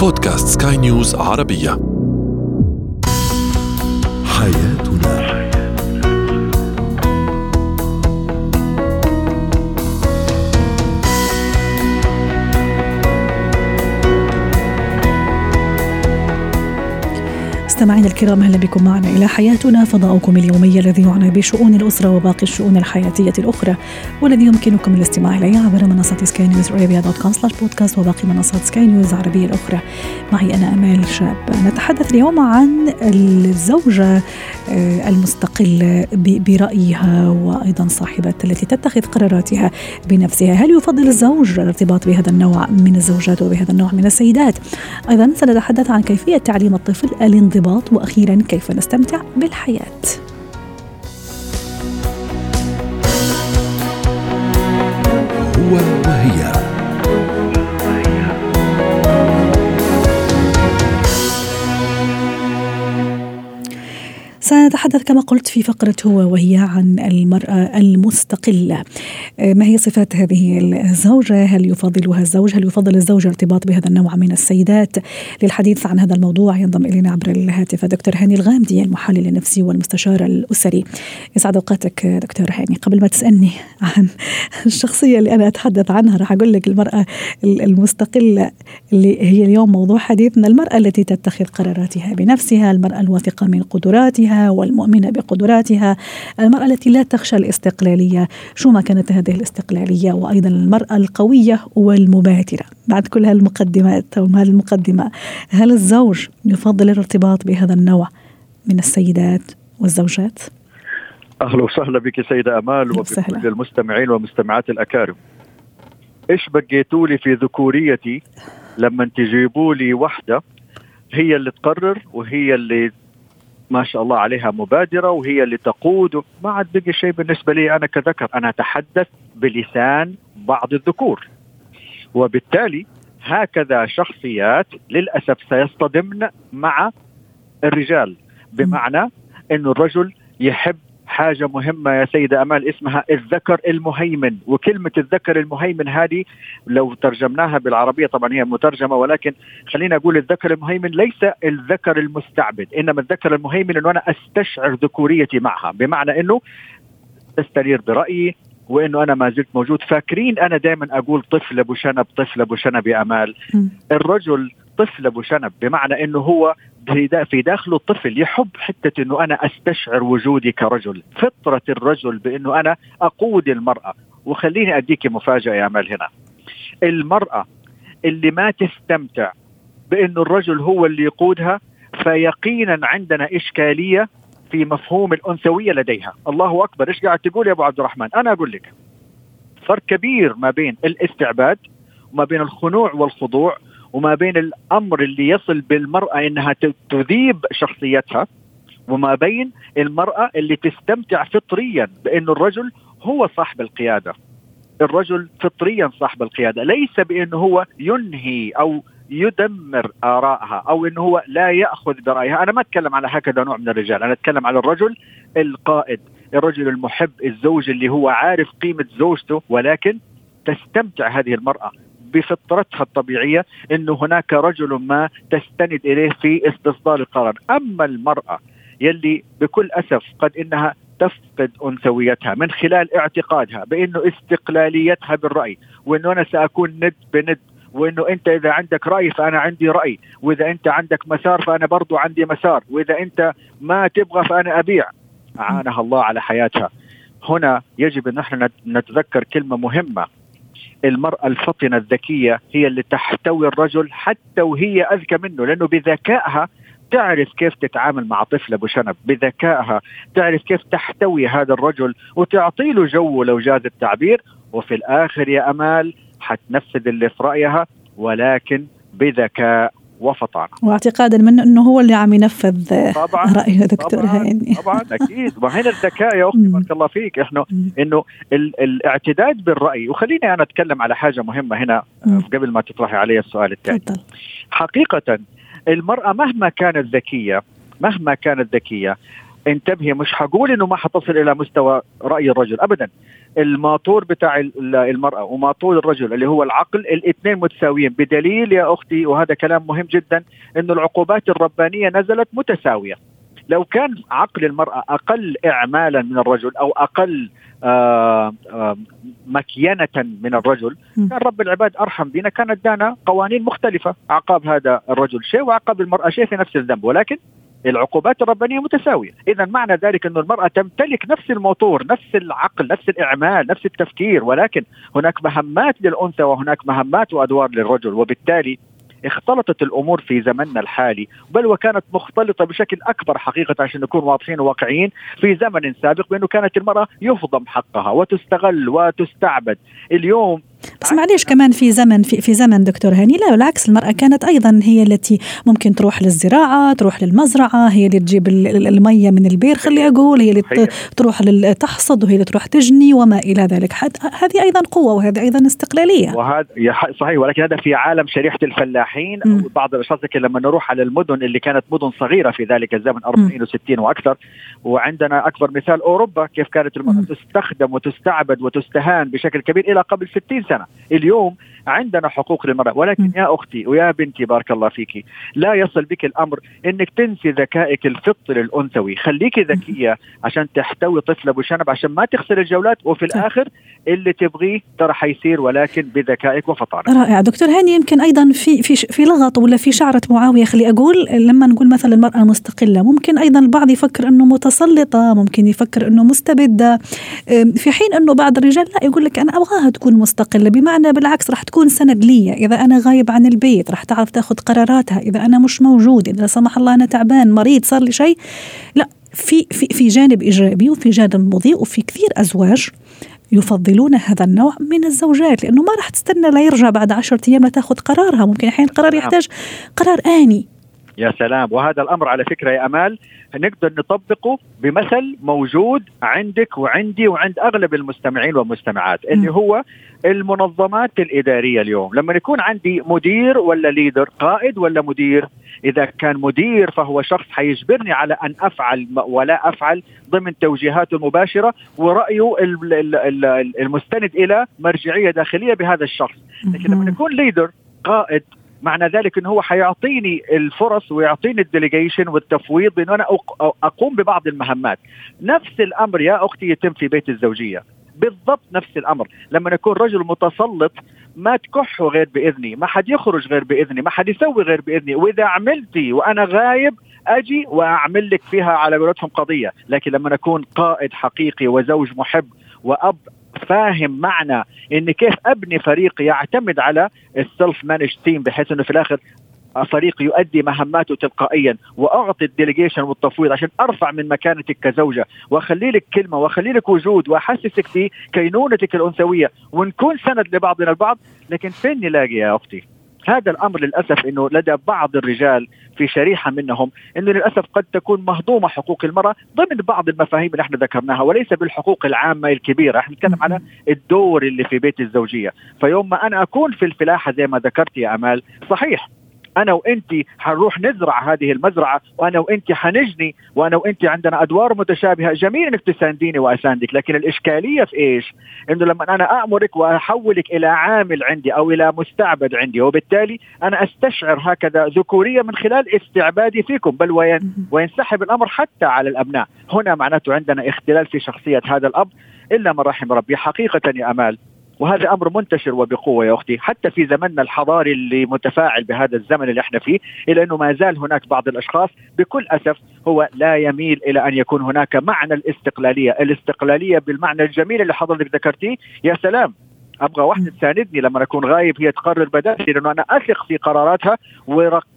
بودكاست سكاي نيوز عربية. حياتنا مستمعينا الكرام أهلا بكم معنا إلى حياتنا. فضاؤكم اليومي الذي يعنى بشؤون الأسرة وباقي الشؤون الحياتية الأخرى والذي يمكنكم الاستماع إليه عبر منصة سكاي نيوز ارابيا dot com slash podcast وباقي منصات سكاي نيوز العربية الأخرى. معي أنا أمال شاب. نتحدث اليوم عن الزوجة آه، المستقلة برأيها وأيضا صاحبه التي تتخذ قراراتها بنفسها. هل يفضل الزوج الارتباط بهذا النوع من الزوجات وبهذا النوع من السيدات؟ أيضا سنتحدث عن كيفية تعليم الطفل الانضباط. الارتباط وأخيرا كيف نستمتع بالحياة. هو وهي سنتحدث كما قلت في فقرة هو وهي عن المرأة المستقلة. آه، ما هي صفات هذه الزوجة؟ هل يفضلها الزوج؟ هل يفضل الزوج ارتباط بهذا النوع من السيدات؟ للحديث عن هذا الموضوع ينضم إلينا عبر الهاتف دكتور هاني الغامدي المحلل النفسي والمستشار الأسري. يسعد أوقاتك دكتور هاني. قبل ما تسألني عن الشخصية اللي أنا أتحدث عنها راح أقول لك المرأة المستقلة اللي هي اليوم موضوع حديثنا المرأة التي تتخذ قراراتها بنفسها المرأة الواثقة من قدراتها والمؤمنة بقدراتها. المرأة التي لا تخشى الاستقلالية. شو ما كانت هذه الاستقلالية؟ وأيضا المرأة القوية والمبادرة. بعد كل هالمقدمات أو هذه المقدمة هل الزوج يفضل الارتباط بهذا النوع من السيدات والزوجات؟ أهلا وسهلا بك سيدة أمال وبكل المستمعين والمستمعات الأكارم. إيش بقيتوا لي في ذكوريتي لما تجيبوا لي وحدة هي اللي تقرر وهي اللي ما شاء الله عليها مبادرة وهي اللي تقود. ما عاد بقي شيء بالنسبة لي أنا كذكر. أنا أتحدث بلسان بعض الذكور. وبالتالي هكذا شخصيات للأسف سيصطدمن مع الرجال. بمعنى أن الرجل يحب حاجة مهمة يا سيدة أمال اسمها الذكر المهيمن. وكلمة الذكر المهيمن هذه لو ترجمناها بالعربية طبعا هي مترجمة ولكن خلينا أقول الذكر المهيمن ليس الذكر المستعبد إنما الذكر المهيمن انه أنا أستشعر ذكوريتي معها. بمعنى إنه استنير برأيي وإنه أنا ما زلت موجود. فاكرين أنا دائما أقول طفل أبو شنب طفل أبو شنب يا أمال. الرجل طفل أبو شنب بمعنى إنه هو في داخله الطفل يحب حتة إنه أنا أستشعر وجودي كرجل. فطرة الرجل بإنه أنا أقود المرأة. وخليني أديك مفاجأة يا امال هنا. المرأة اللي ما تستمتع بإنه الرجل هو اللي يقودها فيقينا عندنا إشكالية في مفهوم الأنثوية لديها. الله أكبر. إيش قاعد تقول يا أبو عبد الرحمن؟ أنا أقول لك فرق كبير ما بين الاستعباد وما بين الخنوع والخضوع وما بين الأمر اللي يصل بالمرأة إنها تذيب شخصيتها وما بين المرأة اللي تستمتع فطريا بانه الرجل هو صاحب القيادة. الرجل فطريا صاحب القيادة ليس بأنه هو ينهي أو يدمر آرائها أو أنه هو لا يأخذ برأيها. أنا ما أتكلم على هكذا نوع من الرجال أنا أتكلم على الرجل القائد الرجل المحب الزوج اللي هو عارف قيمة زوجته ولكن تستمتع هذه المرأة. بفطرتها الطبيعية أنه هناك رجل ما تستند إليه في استصدار القرار أما المرأة يلي بكل أسف قد إنها تفقد أنثويتها من خلال اعتقادها بأنه استقلاليتها بالرأي وأنه أنا سأكون ند بند وإنه أنت إذا عندك رأي فأنا عندي رأي وإذا أنت عندك مسار فأنا برضو عندي مسار وإذا أنت ما تبغى فأنا أبيع. أعانها الله على حياتها. هنا يجب أن إحنا نتذكر كلمة مهمة. المرأة الفطنة الذكية هي اللي تحتوي الرجل حتى وهي أذكى منه لأنه بذكائها تعرف كيف تتعامل مع طفل أبو شنب بذكائها تعرف كيف تحتوي هذا الرجل وتعطي له جو لو جاز التعبير. وفي الآخر يا أمال حتنفذ اللي في رأيها ولكن بذكاء. وفطانه واعتقادا منه انه هو اللي عم ينفذ طبعا رأيه دكتور طبعا هاني. طبعا أكيد. وهنا الذكاء يا أختي بارك الله فيك. إحنا إنه الاعتداد بالرأي وخليني أنا أتكلم على حاجة مهمة هنا مم. قبل ما تطرحي علي السؤال الثاني. حقيقة المرأة مهما كانت ذكية مهما كانت ذكية انتبهي مش حقول إنه ما حتصل إلى مستوى رأي الرجل ابدا. الماطور بتاع المرأة وماطور الرجل اللي هو العقل الاثنين متساويين. بدليل يا أختي وهذا كلام مهم جدا إنه العقوبات الربانية نزلت متساوية. لو كان عقل المرأة أقل اعمالا من الرجل أو أقل آه، آه، مكينة من الرجل كان رب العباد أرحم بنا كان ادانا قوانين مختلفة. عقاب هذا الرجل شيء وعقاب المرأة شيء في نفس الذنب. ولكن العقوبات الربانية متساوية. إذا معنى ذلك أن المرأة تمتلك نفس الموتور نفس العقل نفس الإعمال نفس التفكير ولكن هناك مهمات للأنثى وهناك مهمات وأدوار للرجل وبالتالي اختلطت الأمور في زمننا الحالي بل وكانت مختلطة بشكل أكبر حقيقة عشان نكون واضحين وواقعيين في زمن سابق بأنه كانت المرأة يهضم حقها وتستغل وتستعبد. اليوم بس معليش كمان في زمن في, في زمن دكتور هاني. لا بالعكس المرأة كانت أيضا هي التي ممكن تروح للزراعة تروح للمزرعة هي اللي تجيب المية من البير خلي أقول هي اللي تروح تحصد وهي اللي تروح تجني وما إلى ذلك. هذه أيضا قوة وهذه أيضا استقلالية. وهذا صحيح ولكن هذا في عالم شريحة الفلاحين. أو بعض الأشخاص لما نروح على المدن اللي كانت مدن صغيرة في ذلك الزمن 40 و60 وأكثر وعندنا أكبر مثال أوروبا كيف كانت المرأة تستخدم وتستعبد وتستهان بشكل كبير إلى قبل 60 سنة. اليوم عندنا حقوق للمرأة ولكن يا أختي ويا بنتي بارك الله فيك لا يصل بك الأمر إنك تنسي ذكائك الفطري الأنثوي. خليكي ذكية عشان تحتوي طفل أبو شنب عشان ما تخسر الجولات وفي الآخر اللي تبغيه ترى حيصير ولكن بذكائك وفطانك. رائع. دكتور هاني يمكن أيضا في في في لغط ولا في شعرة معاوية خلي أقول لما نقول مثلا المرأة مستقلة ممكن أيضا البعض يفكر إنه متسلطة ممكن يفكر إنه مستبدة. في حين إنه بعض الرجال لا يقول لك أنا أبغاها تكون مستقلة. بمعنى بالعكس راح تكون سند لي إذا أنا غايب عن البيت راح تعرف تأخذ قراراتها. إذا أنا مش موجود إذا لا سمح الله أنا تعبان مريض صار لي شيء. لا في في في جانب إيجابي وفي جانب مضيء وفي كثير أزواج يفضلون هذا النوع من الزوجات. لأنه ما راح تستنى لا يرجع بعد عشرة أيام لتأخذ قرارها. ممكن أحيانا القرار نعم. يحتاج قرار آني. يا سلام. وهذا الأمر على فكرة يا أمال نقدر نطبقه بمثل موجود عندك وعندي وعند أغلب المستمعين والمستمعات اللي هو المنظمات الإدارية اليوم. لما يكون عندي مدير ولا ليدر قائد ولا مدير إذا كان مدير فهو شخص حيجبرني على أن أفعل ولا أفعل ضمن توجيهاته المباشرة ورأيه المستند إلى مرجعية داخلية بهذا الشخص. لكن لما يكون leader قائد معنى ذلك إنه هو حيعطيني الفرص ويعطيني ال delegation والتفويض بإنه أنا أقوم ببعض المهمات. نفس الأمر يا أختي يتم في بيت الزوجية. بالضبط نفس الأمر. لما يكون رجل متسلط ما تكحوا غير بإذني ما حد يخرج غير بإذني ما حد يسوي غير بإذني. وإذا عملتي وأنا غايب أجي وأعمل لك فيها على قولتهم قضية. لكن لما اكون قائد حقيقي وزوج محب وأب فاهم معنى إن كيف أبني فريق يعتمد على ال self managed team بحيث إنه في الآخر فريق يؤدي مهماته تلقائيا وأعطي ال delegation والتفويض عشان أرفع من مكانتك كزوجة وأخلي لك كلمة وأخلي لك وجود وأحسسك في كينونتك الأنثوية ونكون سند لبعضنا البعض لكن فين نلاقي يا أختي؟ هذا الأمر للأسف إنه لدى بعض الرجال في شريحة منهم إنه للأسف قد تكون مهضومة حقوق المرأة ضمن بعض المفاهيم اللي إحنا ذكرناها وليس بالحقوق العامة الكبيرة، إحنا نتكلم على الدور اللي في بيت الزوجية، فيوم ما أنا أكون في الفلاحة زي ما ذكرت يا أمال، صحيح أنا وانت حنروح نزرع هذه المزرعة وأنا وانت حنجني وأنا وانت عندنا أدوار متشابهة. جميل إنك تسانديني وأساندك لكن الإشكالية في إيش؟ إنه لما أنا امرك وأحولك إلى عامل عندي أو إلى مستعبد عندي وبالتالي أنا أستشعر هكذا ذكورية من خلال استعبادي فيكم. بل وين؟ وينسحب الأمر حتى على الأبناء. هنا معناته عندنا اختلال في شخصية هذا الأب إلا من رحم ربي. حقيقة يا أمال وهذا أمر منتشر وبقوة يا أختي حتى في زمننا الحضاري اللي متفاعل بهذا الزمن اللي إحنا فيه الا أنه ما زال هناك بعض الأشخاص بكل أسف هو لا يميل إلى أن يكون هناك معنى الاستقلالية، الاستقلالية بالمعنى الجميل اللي حضرتك ذكرتيه يا سلام. أبغى واحدة تساندني لما اكون غايب هي تقرر بدالي لأنه أنا أثق في قراراتها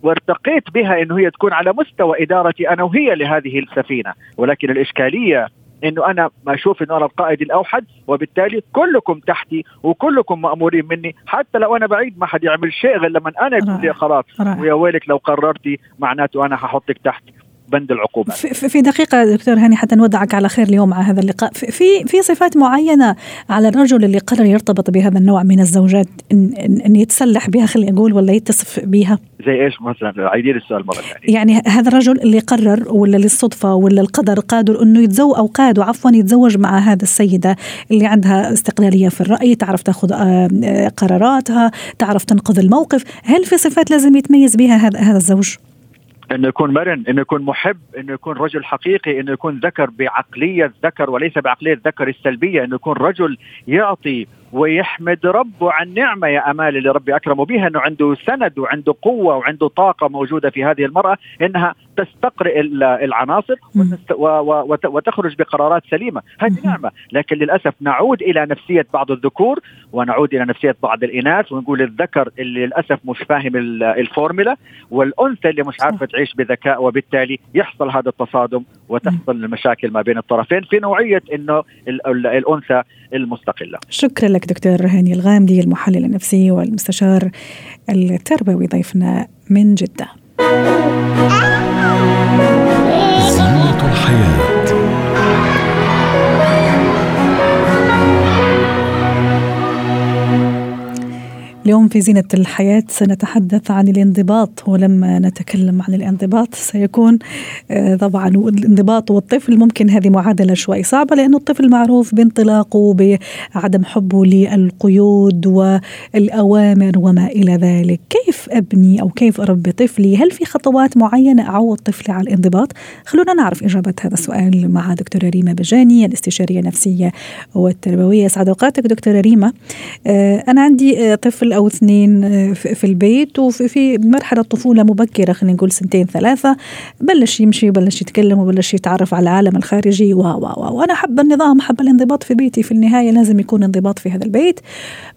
وارتقيت بها إنه هي تكون على مستوى إدارتي أنا وهي لهذه السفينة. ولكن الإشكالية إنه أنا ما أشوف إنه أنا القائد الأوحد وبالتالي كلكم تحتي وكلكم مأمورين مني حتى لو أنا بعيد ما حد يعمل شيء غير لما أنا يكون لي خلاص. ويا ويلك لو قررتي معناته أنا ححطك تحت. بند العقوبات في دقيقة دكتور هاني حتى نودعك على خير اليوم مع هذا اللقاء. في في صفات معينة على الرجل اللي قرر يرتبط بهذا النوع من الزوجات إن, إن يتسلح بها خليني أقول ولا يتصف بها؟ زي إيش مثلا؟ عيدين السؤال مرة ثانية. يعني هذا الرجل اللي قرر ولا للصدفة ولا القدر قادر إنه يتزوج أو قادر عفوا يتزوج مع هذا السيدة اللي عندها استقلالية في الرأي تعرف تأخذ آه، آه، قراراتها تعرف تنقذ الموقف. هل في صفات لازم يتميز بها هذا الزوج؟ انه يكون مرن انه يكون محب انه يكون رجل حقيقي انه يكون ذكر بعقلية ذكر وليس بعقلية ذكر السلبية انه يكون رجل يعطي ويحمد ربه عن نعمة يا أمال اللي ربي اكرمه بها أنه عنده سند وعنده قوة وعنده طاقة موجودة في هذه المرأة إنها تستقرئ العناصر وتخرج بقرارات سليمة. هذه نعمة. لكن للأسف نعود إلى نفسية بعض الذكور ونعود إلى نفسية بعض الإناث ونقول الذكر اللي للأسف مش فاهم الفورمولا والأنثى اللي مش عارفة تعيش بذكاء وبالتالي يحصل هذا التصادم وتحصل المشاكل ما بين الطرفين في نوعية إنه الأنثى المستقلة. شكرا لك دكتور هاني الغامدي المحلل النفسي والمستشار التربوي ضيفنا من جدة. زينة اليوم في زينة الحياة سنتحدث عن الانضباط ولما نتكلم عن الانضباط سيكون آه، طبعا الانضباط والطفل ممكن هذه معادلة شوي صعبة لأنه الطفل معروف بانطلاقه بعدم حبه للقيود والأوامر وما إلى ذلك. كيف أبني أو كيف أربي طفلي؟ هل في خطوات معينة أعود طفلي على الانضباط؟ خلونا نعرف إجابة هذا السؤال مع دكتورة ريما بجاني الاستشارية النفسية والتربوية. سعد أوقاتك دكتورة ريما. آه، أنا عندي آه، طفل أو اثنين آه، في البيت وفي مرحلة طفولة مبكرة خلينا نقول سنتين ثلاثة بلش يمشي بلش يتكلم وبلش يتعرف على العالم الخارجي و و وأنا حب النظام حب الانضباط في بيتي في النهاية لازم يكون انضباط في هذا البيت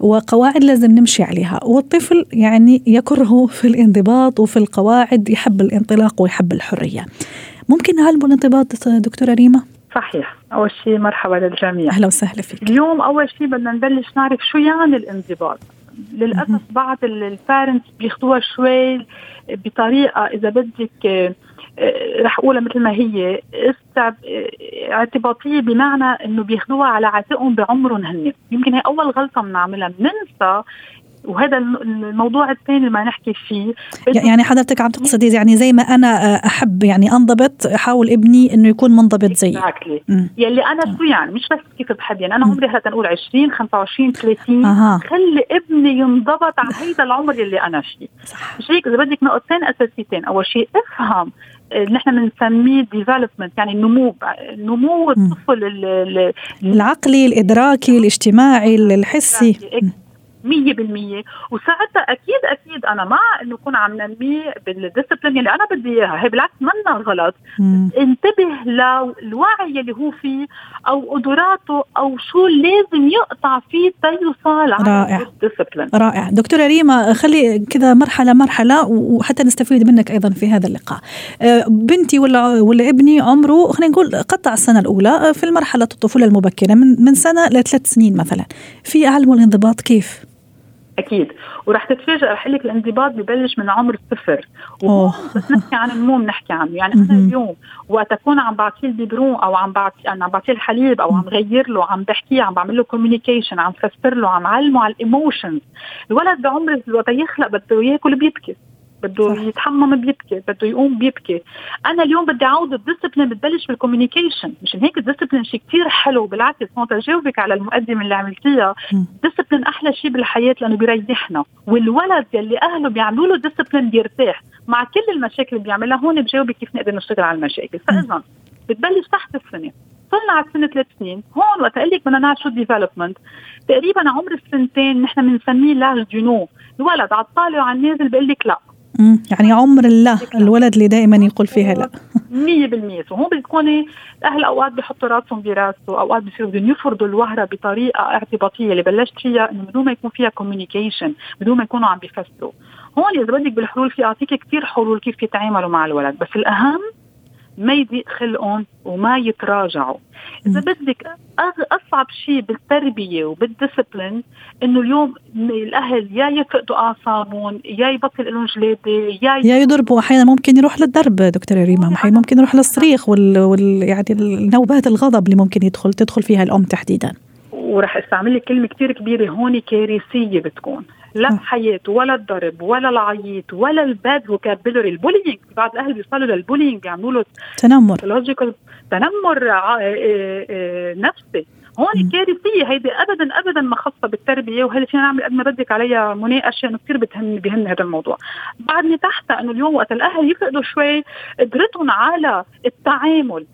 وقواعد لازم نمشي عليها والطفل يعني يكره في الانضباط وفي القواعد يحب الانطلاق ويحب الحرية. ممكن نعلمه الانضباط دكتورة ريما؟ صحيح. أول شيء مرحبا للجميع. أهلا وسهلا فيك. اليوم أول شيء بدنا نبلش نعرف شو يعني الانضباط. للأسف بعض البارنتس بياخذوها شوي بطريقة إذا بدك آه، رح أقولها مثل ما هي استعب اعتباطية بمعنى إنه بياخذوها على عاتقهم بعمرهم هن يمكن هي أول غلطة بنعملها بننسى وهذا الموضوع الثاني اللي ما نحكي فيه. يعني حضرتك عم تقصدي يعني زي ما أنا آه، أحب يعني أنضبط احاول ابني إنه يكون منضبط زيي. يلي أنا شو يعني مش بس كيف بحب يعني أنا عمري هلا نقول 20 25 30 أه. خلي ابني ينضبط على هيدا العمر يلي أنا فيه. مش هيك؟ إذا بدك نقطتين أساسيتين. أول شيء افهم آه، نحن بنسميه ديفلوبمنت يعني نمو نمو الطفل العقلي الإدراكي الاجتماعي الحسي. مية بالمية. وساعتها أكيد أكيد أنا مع إنه يكون عم ننميه بال discipline اللي أنا بدي إياها. هي بالعكس منا غلط. مم. انتبه للوعي اللي هو فيه أو قدراته أو شو لازم يقطع فيه تيوصل على ال discipline رائع. دكتورة ريما خلي كذا مرحلة مرحلة وحتى نستفيد منك أيضا في هذا اللقاء. أه، بنتي ولا ولا ابني عمره خلينا نقول قطع السنة الأولى أه، في المرحلة الطفولة المبكرة من من سنة لثلاث سنين مثلا. في أعلم الانضباط كيف؟ أكيد. وراح تتفاجئ رح لك الانضباط ببلش من عمر الصفر. بس نحكي عن النمو بنحكي عنه. يعني أنا اليوم وقت أكون عم بعطيه ال biberon أو عم بعطي يعني عم بعطيه الحليب أو عم غير له عم بحكيه عم بعمل له communication عم فسر له عم علمه على ال emotions الولد بعمر وقت يخلق بده ياكل بيبكي بده يتحمم بيبكي بده يقوم بيبكي. أنا اليوم بدي اعوض ال discipline بتبلش بال communication مشان هيك ال discipline شيء كثير حلو بالعكس هون تجاوبك على المقدمة اللي عملتيها. ال discipline أحلى شيء بالحياة لأنه بيريحنا والولد يلي أهله بيعملوا له discipline بيرتاح. مع كل المشاكل اللي بيعملها هون بجاوبك كيف نقدر نشتغل على المشاكل. فاذا بتبلش تحت السنة. صرنا على سنه ثلاث سنين. هون وقت أقول لك بدنا نعرف شو development تقريبا عمر السنتين نحن بنسميه l'âge du الولد على الطالع وعلى النازل بيقول لك لا. يعني عمر اللا الولد اللي دائما يقول فيها لا. 100% وهون بتكوني الأهل أوقات بيحطوا راسهم براسه اوقات بصيروا بدهم يفرضوا الوهرة بطريقة اعتباطيه اللي بلشت فيها إنه بدون ما يكون فيها communication بدون ما يكونوا عم بيفسروا. هون اذا بدك بالحلول في اعطيك كثير حلول كيف يتعاملوا مع الولد. بس الأهم ما يضيق خلقهم وما يتراجعوا. إذا بدك أصعب شيء بالتربية وبال discipline إنه اليوم الأهل يا يفقدوا أعصابهم يا يبطل لهم جلادة يا يا يضربوا أحيانا ممكن يروح للضرب دكتورة ريما. أحيانا ممكن يروح للصريخ وال, وال... يعني نوبات الغضب اللي ممكن يدخل تدخل فيها الأم تحديدا. وراح استعمل لك كلمة كثير كبيرة هون كارثية بتكون. لا الحياة ولا الضرب ولا العيط ولا ال bad vocabulary ال bullying بعض الاهل بيوصلوا لل bullying يعملوا له تنمر. تنمر آه، آه، آه، نفسي. هون كارثية هيدي ابدا ابدا ما خاصة بالتربية وهي فينا نعمل قد ما بدك عليها مناقشة؟ إنه كثير بتهم بهم هذا الموضوع. بعدني تحت إنه اليوم وقت الأهل يفقدوا شوي قدرتهم على التعامل.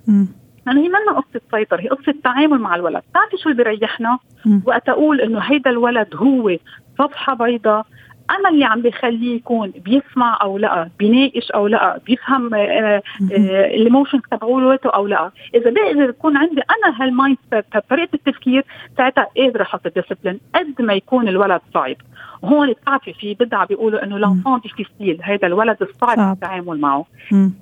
يعني هي منا قصة سيطرة هي قصة تعامل مع الولد. بتعرفي شو اللي بيريحنا وقت أقول إنه هيدا الولد هو صفحة بيضاء أنا اللي عم بخليه يكون بيسمع أو لأ بيناقش أو لأ بيفهم ال emotions تبعولته أو لأ. إذا بقدر يكون عندي أنا هال mindset طريقة التفكير ساعتها قادرة أحط ال discipline قد ما يكون الولد صعب. هون بتعرفي في بدعة بيقولوا إنه l'enfant difficile هذا الولد الصعب التعامل معه.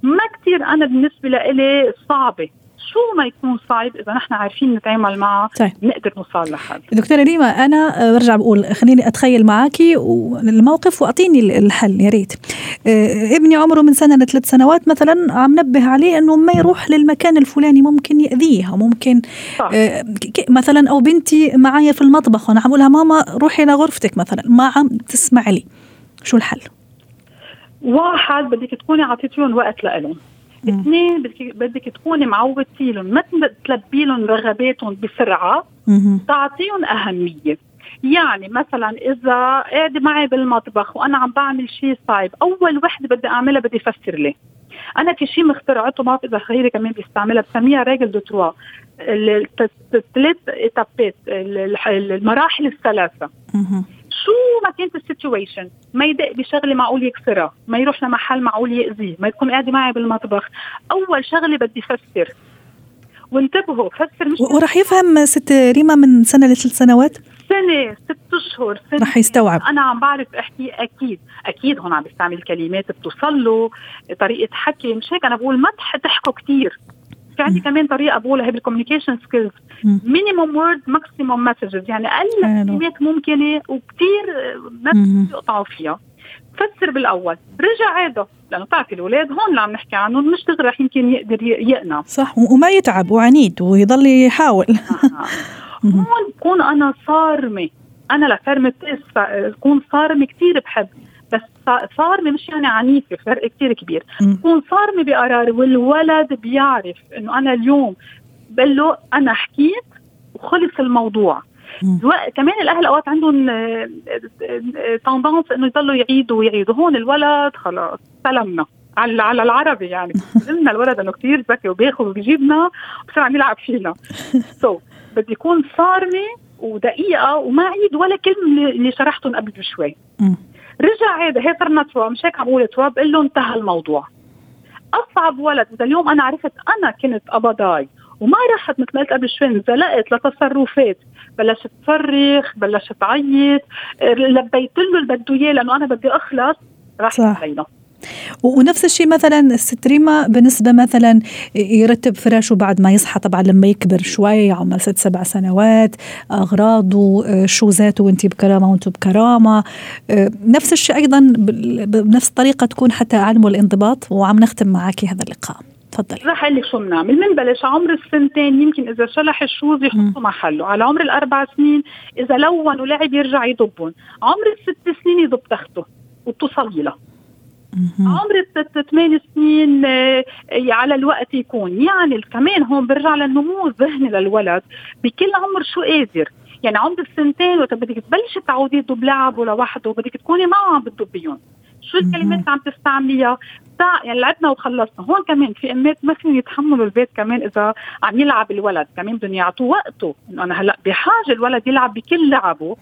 ما كثير أنا بالنسبة لإلي صعبة. شو ما يكون صعب إذا نحن عارفين نتعامل معه طيب. نقدر نوصل لحل دكتورة ريما أنا آه، برجع بقول خليني أتخيل معك الموقف وأعطيني الحل يا ريت آه، ابني عمره من سنة لثلاث سنوات مثلا عم نبه عليه إنه ما يروح للمكان الفلاني ممكن يأذيها ممكن صح. آه، مثلا أو بنتي معايا في المطبخ وأنا عم أقول لها ماما روحي لغرفتك مثلا ما عم تسمع لي شو الحل؟ واحد بدك تكوني عطيتيهم وقت لهم اثنين بدك تكوني معودتي لهم ما تلبي لهم رغباتهم بسرعة. تعطيهم أهمية. يعني مثلا إذا قاعدة معي بالمطبخ وأنا عم بعمل شيء صعب أول وحدة بدي أعملها بدي أفسر لي. أنا في شيء مخترعته ما بعرف إذا خيري كمان بيستعملها بسميها règle de trois الثلاث المراحل الثلاثة. شو ما كانت ال situation ما يدق بشغلة معقول يكسرها ما يروح لمحل معقول يأذيه ما تكون قاعدة معي بالمطبخ. أول شغلة بدي فسر وانتبهوا فسر مش وراح يفهم ست ريما من سنة لثلاث سنوات؟ سنة ست أشهر سنة. رح يستوعب. أنا عم بعرف أحكي أكيد. أكيد هون عم بستعمل كلمات بتوصل له طريقة حكي. مش هيك؟ أنا بقول ما تحكوا كثير في عندي كمان طريقة بقولها هي بال communication skills minimum words maximum messages يعني أقل كلمات ممكنة وكثير ناس يقطعوا فيها. فسر بالأول. رجع عادة لأنه بتعرفي الأولاد هون اللي عم نحكي عنهم مش دغري رح يمكن يقدر يقنع. صح وما يتعب وعنيد ويضل يحاول. هون بكون أنا صارمة. أنا لفرمة كون صارمة كثير بحب. صارمه مش يعني عنيفة فرق كثير كبير. تكون صارمه بقراري والولد بيعرف إنه أنا اليوم بقول له أنا حكيت وخلص الموضوع. كمان الأهل أوقات عندهم تندنس إنه يضلوا يعيدوا ويعيدوا. هون الولد خلاص سلمنا. على على العربي يعني. قلنا الولد إنه كثير ذكي وبياخذ وبيجيبنا وبصير عم يلعب فينا. سو so, بدي يكون صارمه ودقيقة وما عيد ولا كلمة اللي شرحتهم قبل بشوي. رجع هذا هي صرنا تراب مش هيك عم بقول تراب بقول له انتهى الموضوع. أصعب ولد إذا اليوم أنا عرفت أنا كنت أبضاي وما رحت مثل ما قلت قبل شوي انزلقت لتصرفات. بلشت تصرخ بلشت تعيط لبيت له اللي بده إياه لأنه أنا بدي أخلص راح علينا. ونفس الشيء مثلا الست ريما بالنسبة مثلا يرتب فراشه بعد ما يصحى طبعا لما يكبر شوي عمر ست سبع سنوات أغراضه شوزاته وانت بكرامة وانت بكرامة. نفس الشيء أيضا بنفس الطريقة تكون حتى علم الانضباط وعم نختم معك هذا اللقاء. تفضلي رح أقول لك شو بنعمل. بنبلش عمر السنتين يمكن إذا شلح الشوز يحطوا محله. على عمر الأربع سنين إذا لون ولعب يرجع يضبهم عمر الست سنين يضب تخته وتصلي له. عمر ثمان سنين آه، على الوقت يكون. يعني كمان هون برجع للنمو الذهني للولد. بكل عمر شو قادر. يعني عمر السنتين وقت بدك تبلشي تعودي تضب لعبه لوحده بدك تكوني معه عم بتضبيهم شو الكلمات اللي عم تستعمليها؟ يعني لعبنا وخلصنا. هون كمان في أمات ما فيهم يتحملوا البيت كمان إذا عم يلعب الولد. كمان بدهم يعطوه وقته. إنه أنا هلأ بحاجة الولد يلعب بكل لعبه.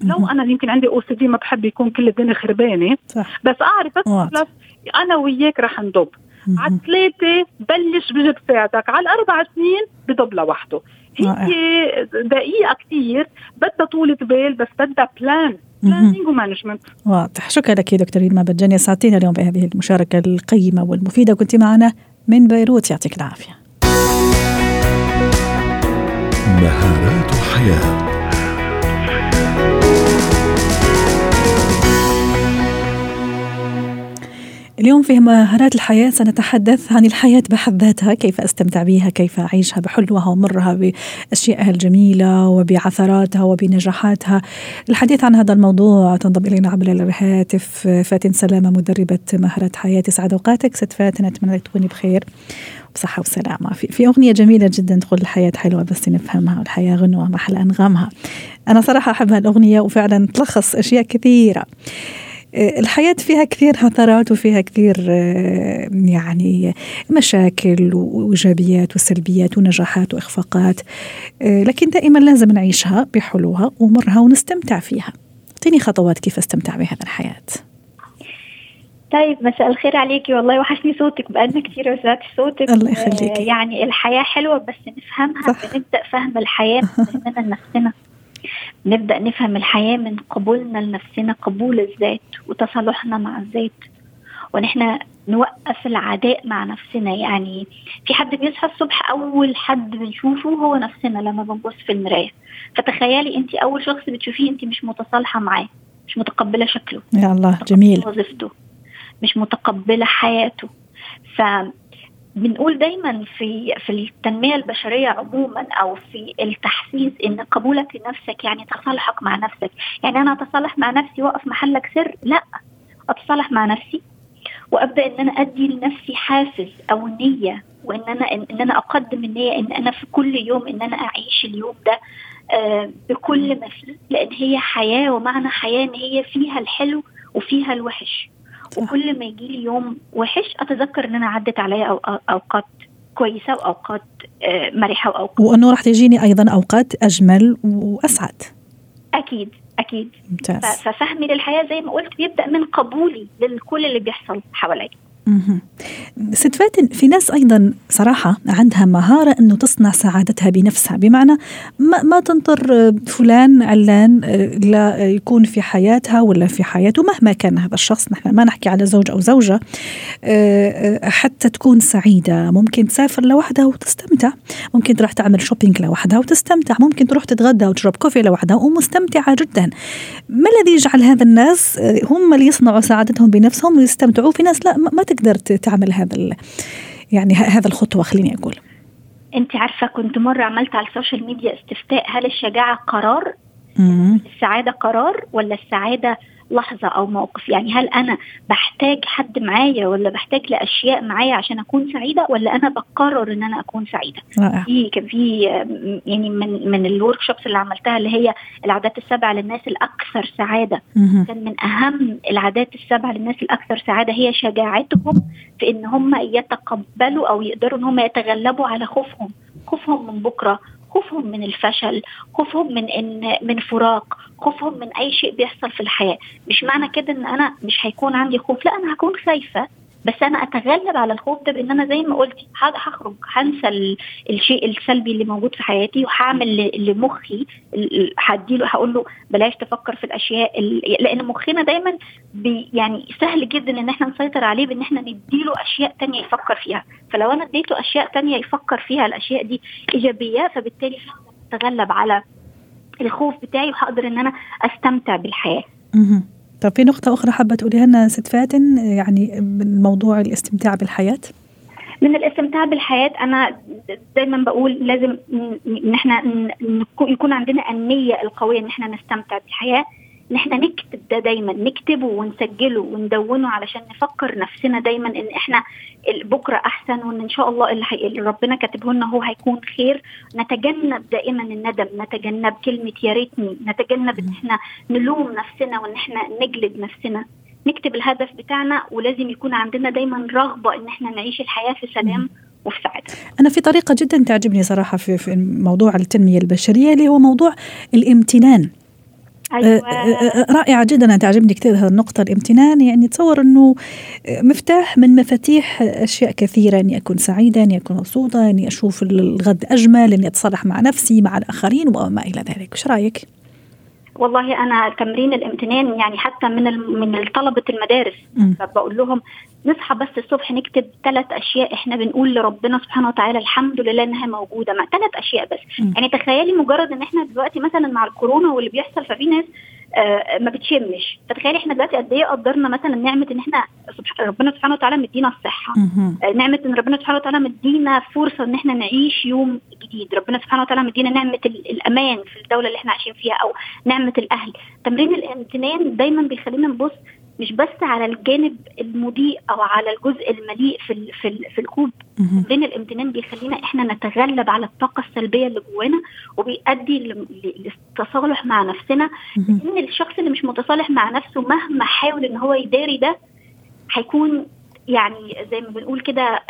لو أنا يمكن عندي OCD ما بحب يكون كل الدنيا خربانة صح. بس أعرف بس أنا وياك رح نضب. على ثلاثة بلش بجيب ساعتك على الأربع سنين بضب لوحده. هي دقيقة كثير بدها طولة بال بس بدها plan planning و management واضح. شكرا لك دكتور ريما بجاني. ساعتين اليوم بهذه المشاركة القيمة والمفيدة. كنت معنا من بيروت. يعطيك العافية. مهارات الحياة اليوم في مهارات الحياة سنتحدث عن الحياة بحد ذاتها كيف أستمتع بها كيف أعيشها بحلوها ومرها بأشيائها الجميلة وبعثراتها وبنجاحاتها. الحديث عن هذا الموضوع تنضم إلينا عبر الهاتف فاتن سلامة مدربة مهارات حياة. سعد أوقاتك ست فاتن أتمنى تكوني بخير بصحة وسلامة. في, في أغنية جميلة جدا تقول الحياة حلوة بس نفهمها والحياة غنوة محل أنغامها. أنا صراحة أحب هالأغنية وفعلا تلخص أشياء كثيرة. الحياة فيها كثير هثرات وفيها كثير آه، يعني مشاكل وإيجابيات وسلبيات ونجاحات وإخفاقات آه، لكن دائما لازم نعيشها بحلوها ومرها ونستمتع فيها. أعطيني خطوات كيف أستمتع بهذا الحياة. طيب مساء الخير عليكي. والله وحشني صوتك بقالنا كثير ما سمعتش صوتك. الله يخليك. يعني الحياة حلوة بس نفهمها صح. بنبدأ فهم الحياة من لنفسنا. نبدأ نفهم الحياة من قبولنا لنفسنا قبول الذات وتصالحنا مع الذات. ونحن نوقف العداء مع نفسنا. يعني في حد بيصحى الصبح أول حد بنشوفه هو نفسنا لما بنبص في المراية. فتخيلي أنت أول شخص بتشوفيه أنت مش متصالحة معاه مش متقبلة شكله. يا الله جميل. وظيفته مش متقبلة حياته. ف بنقول دايما في في التنمية البشرية عموما أو في التحسيس إن قبولك لنفسك يعني تصالحك مع نفسك، يعني أنا أتصالح مع نفسي وأقف محلك سر؟ لا. أتصالح مع نفسي وأبدأ إن أنا أدي لنفسي حافز أو نية وإن أنا إن أنا أقدم النية إن أنا في كل يوم إن أنا أعيش اليوم ده آه، بكل ما فيه لأن هي حياة ومعنى حياة إن هي فيها الحلو وفيها الوحش. وكل ما يجي لي يوم وحش أتذكر إن أنا عدت عليا أوقات كويسة وأوقات آه، مرحة وأوقات. وأنه راح تجيني أيضا أوقات أجمل وأسعد. أكيد أكيد. ممتاز. ففهمي للحياة زي ما قلت بيبدأ من قبولي لكل اللي بيحصل حواليا. ست فاتن في ناس أيضا صراحة عندها مهارة إنه تصنع سعادتها بنفسها. بمعنى ما, ما تنطر فلان علان لا يكون في حياتها ولا في حياته مهما كان هذا الشخص. نحن ما نحكي على زوج أو زوجة. حتى تكون سعيدة. ممكن تسافر لوحدها وتستمتع. ممكن تروح تعمل شوبينج لوحدها وتستمتع. ممكن تروح تتغدى وتشرب كوفي لوحدها ومستمتعة جدا. ما الذي يجعل هذا الناس هم اللي يصنعوا سعادتهم بنفسهم ويستمتعوا؟ في ناس لا ما تقدر تعمل هذا يعني هذا الخطوة خليني أقول. أنت عارفة كنت مرة عملت على ال social media استفتاء هل الشجاعة قرار؟ السعادة قرار ولا السعادة لحظة أو موقف. يعني هل أنا بحتاج حد معايا ولا بحتاج لأشياء معايا عشان أكون سعيدة ولا أنا بقرر إن أنا أكون سعيدة؟ في كان في يعني من من ال workshops اللي عملتها اللي هي العادات السبع للناس الأكثر سعادة. كان من أهم العادات السبع للناس الأكثر سعادة هي شجاعتهم في إن هم يتقبلوا أو يقدروا إن هم يتغلبوا على خوفهم. خوفهم من بكرة خوفهم من الفشل خوفهم من إن من فراق خوفهم من أي شيء بيحصل في الحياة. مش معنى كده إن أنا مش هيكون عندي خوف لا أنا هكون خايفة. بس أنا أتغلب على الخوف ده بإن أنا زي ما قلت هخرج هنسى الشيء السلبي اللي موجود في حياتي وهعمل لمخي هديله هقول له بلاش تفكر في الأشياء لأن مخنا دايما بي يعني سهل جدا إن إحنا نسيطر عليه بإن إحنا نديله أشياء تانية يفكر فيها. فلو أنا اديته أشياء تانية يفكر فيها الأشياء دي إيجابية فبالتالي أتغلب على الخوف بتاعي وهقدر إن أنا أستمتع بالحياة. طب في نقطة أخرى حابة تقوليها لنا ست فاتن يعني من موضوع الاستمتاع بالحياة؟ من الاستمتاع بالحياة أنا دايما بقول لازم إن يكون عندنا النية القوية إن إحنا نستمتع بالحياة ان إحنا نكتب ده دايما نكتبه ونسجله وندونه علشان نفكر نفسنا دايما إن إحنا بكرة أحسن وإن إن شاء الله اللي, اللي ربنا كاتبه لنا هو هيكون خير نتجنب دائما الندم نتجنب كلمة يا ريتني نتجنب إن إحنا نلوم نفسنا وإن إحنا نجلد نفسنا نكتب الهدف بتاعنا ولازم يكون عندنا دايما رغبة إن إحنا نعيش الحياة في سلام وفي سعادة. أنا في طريقة جدا تعجبني صراحة في, في موضوع التنمية البشرية اللي هو موضوع الامتنان. أيوة. آه، آه، رائعة جدا. أنا تعجبني كثير هذه النقطة. الامتنان يعني تصور أنه مفتاح من مفاتيح أشياء كثيرة. أني أكون سعيدة أني أكون مبسوطة أني أشوف الغد أجمل أني أتصالح مع نفسي مع الآخرين وما إلى ذلك. وش رأيك؟ والله أنا تمرين الامتنان يعني حتى من من طلبة المدارس. بقول لهم نصحى بس الصبح نكتب ثلاث أشياء إحنا بنقول لربنا سبحانه وتعالى الحمد لله إنها موجودة. مع ثلاث أشياء بس. م. يعني تخيلي مجرد إن إحنا دلوقتي مثلا مع الكورونا واللي بيحصل ففي ناس آه ما بتشمش. فتخيلي إحنا دلوقتي قد إيه قدرنا مثلا نعمة إن إحنا ربنا سبحانه وتعالى مدينا الصحة. آه نعمة إن ربنا سبحانه وتعالى مدينا فرصة إن إحنا نعيش يوم جديد. ربنا سبحانه وتعالى مدينا نعمة الأمان في الدولة اللي إحنا عايشين فيها أو نعمة الأهل. تمرين الامتنان دايما بيخلينا نبص مش بس على الجانب المضيء أو على الجزء المليء في في, في الكوب بين الامتنان بيخلينا إحنا نتغلب على الطاقة السلبية اللي جوانا وبيؤدي للتصالح مع نفسنا. لأن الشخص اللي مش متصالح مع نفسه مهما حاول إن هو يداري ده هيكون يعني زي ما بنقول كده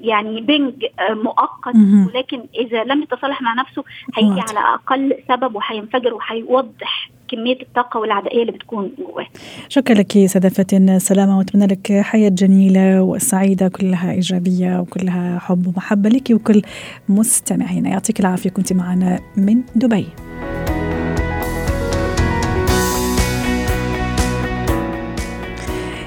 يعني بنج مؤقت ولكن إذا لم يتصالح مع نفسه هيجي على أقل سبب وهينفجر وهيوضح كمية الطاقة والعدائية اللي بتكون جواه. شكرا لك فاتن سلامة وأتمنى لك حياة جميلة وسعيدة كلها إيجابية وكلها حب ومحبة لك وكل مستمعينا يعطيك العافية كنت معنا من دبي.